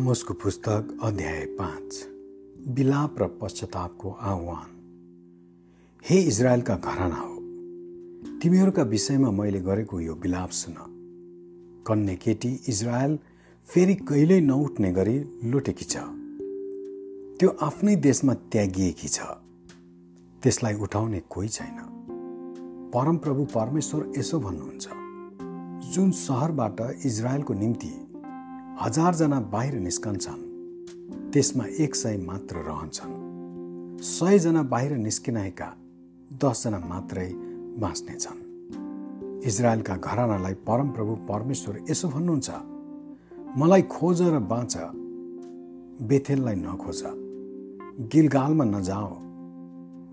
आमोसको पुस्तक अध्याय पाँच। विलाप र पश्चातापको आह्वान। हे इजरायलका घराना हो तिमीहरूका विषयमा मैले गरेको यो विलाप सुन। कन्ने केटी इजरायल फेरि कहिल्यै नउठ्ने गरी लुटेकी छ। त्यो आफ्नै देशमा त्यागिएकी छ। त्यसलाई उठाउने कोही छैन। परमप्रभु परमेश्वर यसो भन्नुहुन्छ। जुन सहरबाट इजरायलको निम्ति हजारजना बाहिर निस्कन्छन्। त्यसमा एक सय मात्र रहन्छन्। सयजना बाहिर निस्किनाएका दसजना मात्रै बाँच्नेछन्। इजरायलका घरानालाई परमप्रभु परमेश्वर यसो भन्नुहुन्छ मलाई खोज र बाँच बेथेललाई नखोज गिलगालमा नजाओ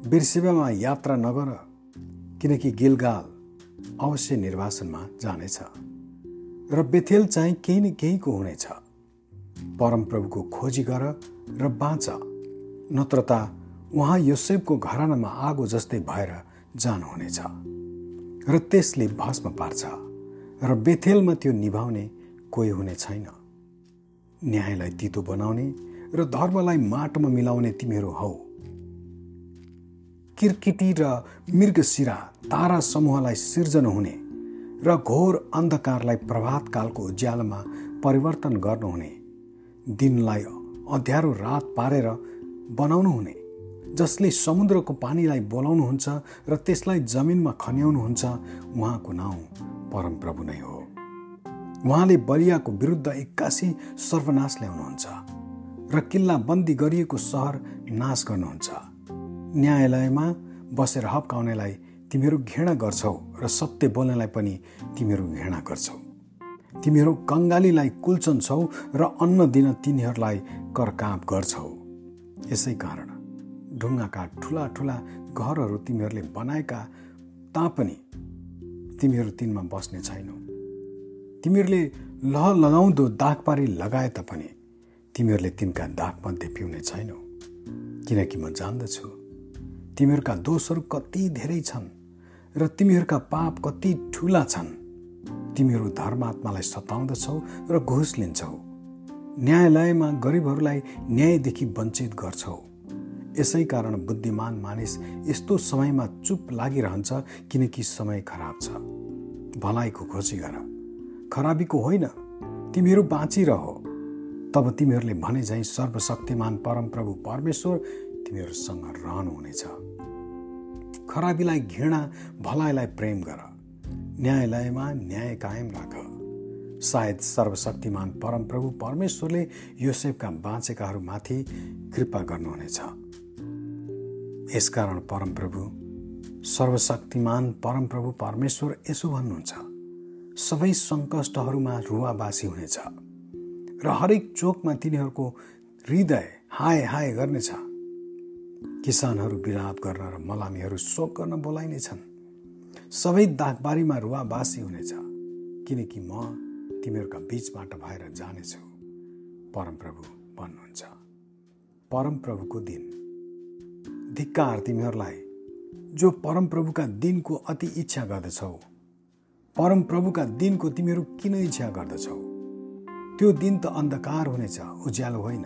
बिर्सिबामा यात्रा नगर किनकि गिलगाल अवश्य निर्वासनमा जानेछ। र बेथेल चाहिँ केही न केहीको हुनेछ। परमप्रभुको खोजी गर र बाँच। नत्र त उहाँ योसेफको घरानामा आगो जस्तै भएर जानुहुनेछ। र त्यसले भस्म पार्छ र बेथेलमा त्यो निभाउने कोही हुने छैन। न्यायलाई तितो बनाउने र धर्मलाई माटोमा मिलाउने तिमीहरू हौ। किर्किटी र मृगशिरा तारा समूहलाई सिर्जन हुने र घोर अन्धकारलाई प्रभातकालको उज्यालोमा परिवर्तन गर्नुहुने। दिनलाई अँध्यारो रात पारेर बनाउनु हुने जसले समुद्रको पानीलाई बोलाउनुहुन्छ र त्यसलाई जमिनमा खन्याउनुहुन्छ उहाँको नाउँ परमप्रभु नै हो। उहाँले बलियाको विरुद्ध एक्कासी सर्वनाश ल्याउनुहुन्छ र किल्ला बन्दी गरिएको सहर नाश गर्नुहुन्छ। न्यायालयमा बसेर हप्काउनेलाई तिमीहरू घृणा गर्छौ र सत्य बोल्नलाई पनि तिमीहरू घृणा गर्छौ। तिमीहरू कङ्गालीलाई कुल्चन्छौ र अन्न दिन तिनीहरूलाई करकाप गर्छौ। यसै कारण ढुङ्गाका ठुला ठुला घरहरू तिमीहरूले बनाएका तापनि तिमीहरू तिनमा बस्ने छैनौ। तिमीहरूले लह लगाउँदो दागपारी लगाए तापनि तिमीहरूले तिनका दागमध्ये पिउने छैनौ। किनकि म जान्दछु। तिमीहरूका दोषहरू कति धेरै छन्। र तिमीहरूका पाप कति ठुला छन्। तिमीहरू धर्मात्मालाई सताउँदछौ र घुस लिन्छौ। न्यायालयमा गरिबहरूलाई न्यायदेखि वञ्चित गर्छौ। यसै कारण बुद्धिमान मानिस यस्तो समयमा चुप लागिरहन्छ किनकि समय खराब छ। भलाइको खोजी गर। खराबीको होइन तिमीहरू बाँचिरह। तब तिमीहरूले भने झैँ सर्वशक्तिमान परमप्रभु परमेश्वर तिमीहरूसँग रहनुहुनेछ। खराबीलाई घृणा भलाइलाई प्रेम गर। न्यायालयमा न्याय कायम राख। सायद सर्वशक्तिमान परमप्रभु परमेश्वरले योसेफका बाँचेकाहरूमाथि कृपा गर्नुहुनेछ। यसकारण परमप्रभु सर्वशक्तिमान परमप्रभु परमेश्वर यसो भन्नुहुन्छ। सबै सङ्कष्टहरूमा रुवाबासी हुनेछ र हरेक चोकमा तिनीहरूको हृदय हाय हाय गर्नेछ। किसानहरू विलाप गर्न र मलामीहरू शोक गर्न बोलाइने छन्। सबै दागबारीमा रुवाबासी हुनेछ किनकि म तिमीहरूका बिचबाट भएर जानेछु। परमप्रभु भन्नुहुन्छ। परमप्रभुको दिन। धिक्कार तिमीहरूलाई जो परमप्रभुका दिनको अति इच्छा गर्दछौ। परमप्रभुका दिनको तिमीहरू किन इच्छा गर्दछौ? त्यो दिन त अन्धकार हुनेछ उज्यालो होइन।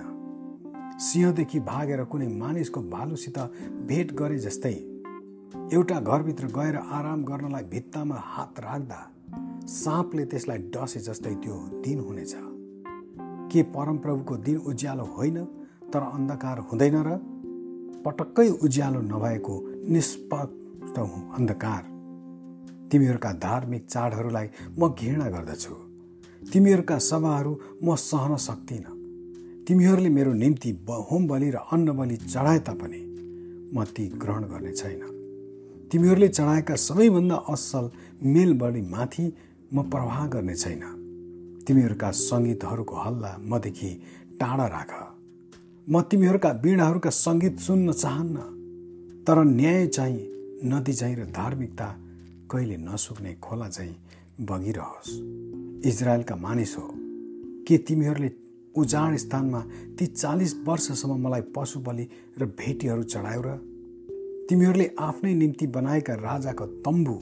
सिंहदेखि भागेर कुनै मानिसको भालुसित भेट गरे जस्तै एउटा घरभित्र गएर आराम गर्नलाई भित्तामा हात राख्दा साँपले त्यसलाई डसे जस्तै त्यो दिन हुनेछ। के परमप्रभुको दिन उज्यालो होइन तर अन्धकार हुँदैन र? पटक्कै उज्यालो नभएको निष्पक्ष अन्धकार। तिमीहरूका धार्मिक चाडहरूलाई म घृणा गर्दछु। तिमीहरूका सभाहरू म सहन सक्दिनँ तिमीहरूले मेरो निम्ति होम बलि र अन्न बलि चढाए तापनि म ती ग्रहण गर्ने छैन। तिमीहरूले चढाएका सबैभन्दा असल मेल माथि म प्रवाह गर्ने छैन। तिमीहरूका सङ्गीतहरूको हल्ला मदेखि टाढा राख। म तिमीहरूका बिडाहरूका सङ्गीत सुन्न चाहन्न। तर न्याय चाहिँ नदी चाहिँ र धार्मिकता कहिले नसुक्ने खोला चाहिँ बगिरहोस्। इजरायलका मानिस हो के तिमीहरूले उजाड स्थानमा ती चालिस वर्षसम्म मलाई पशु बलि र भेटीहरू चढायो र तिमीहरूले आफ्नै निम्ति बनाएका राजाको तम्बु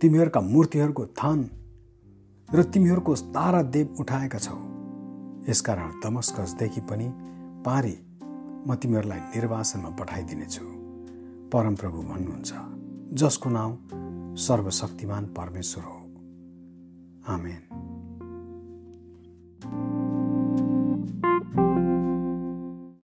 तिमीहरूका मूर्तिहरूको थान र तिमीहरूको तारा देव उठाएका छौ। यसकारण दमस्कसदेखि पनि पारी म तिमीहरूलाई निर्वासनमा पठाइदिनेछु। परमप्रभु भन्नुहुन्छ जसको नाउँ सर्वशक्तिमान परमेश्वर हो। आमेन।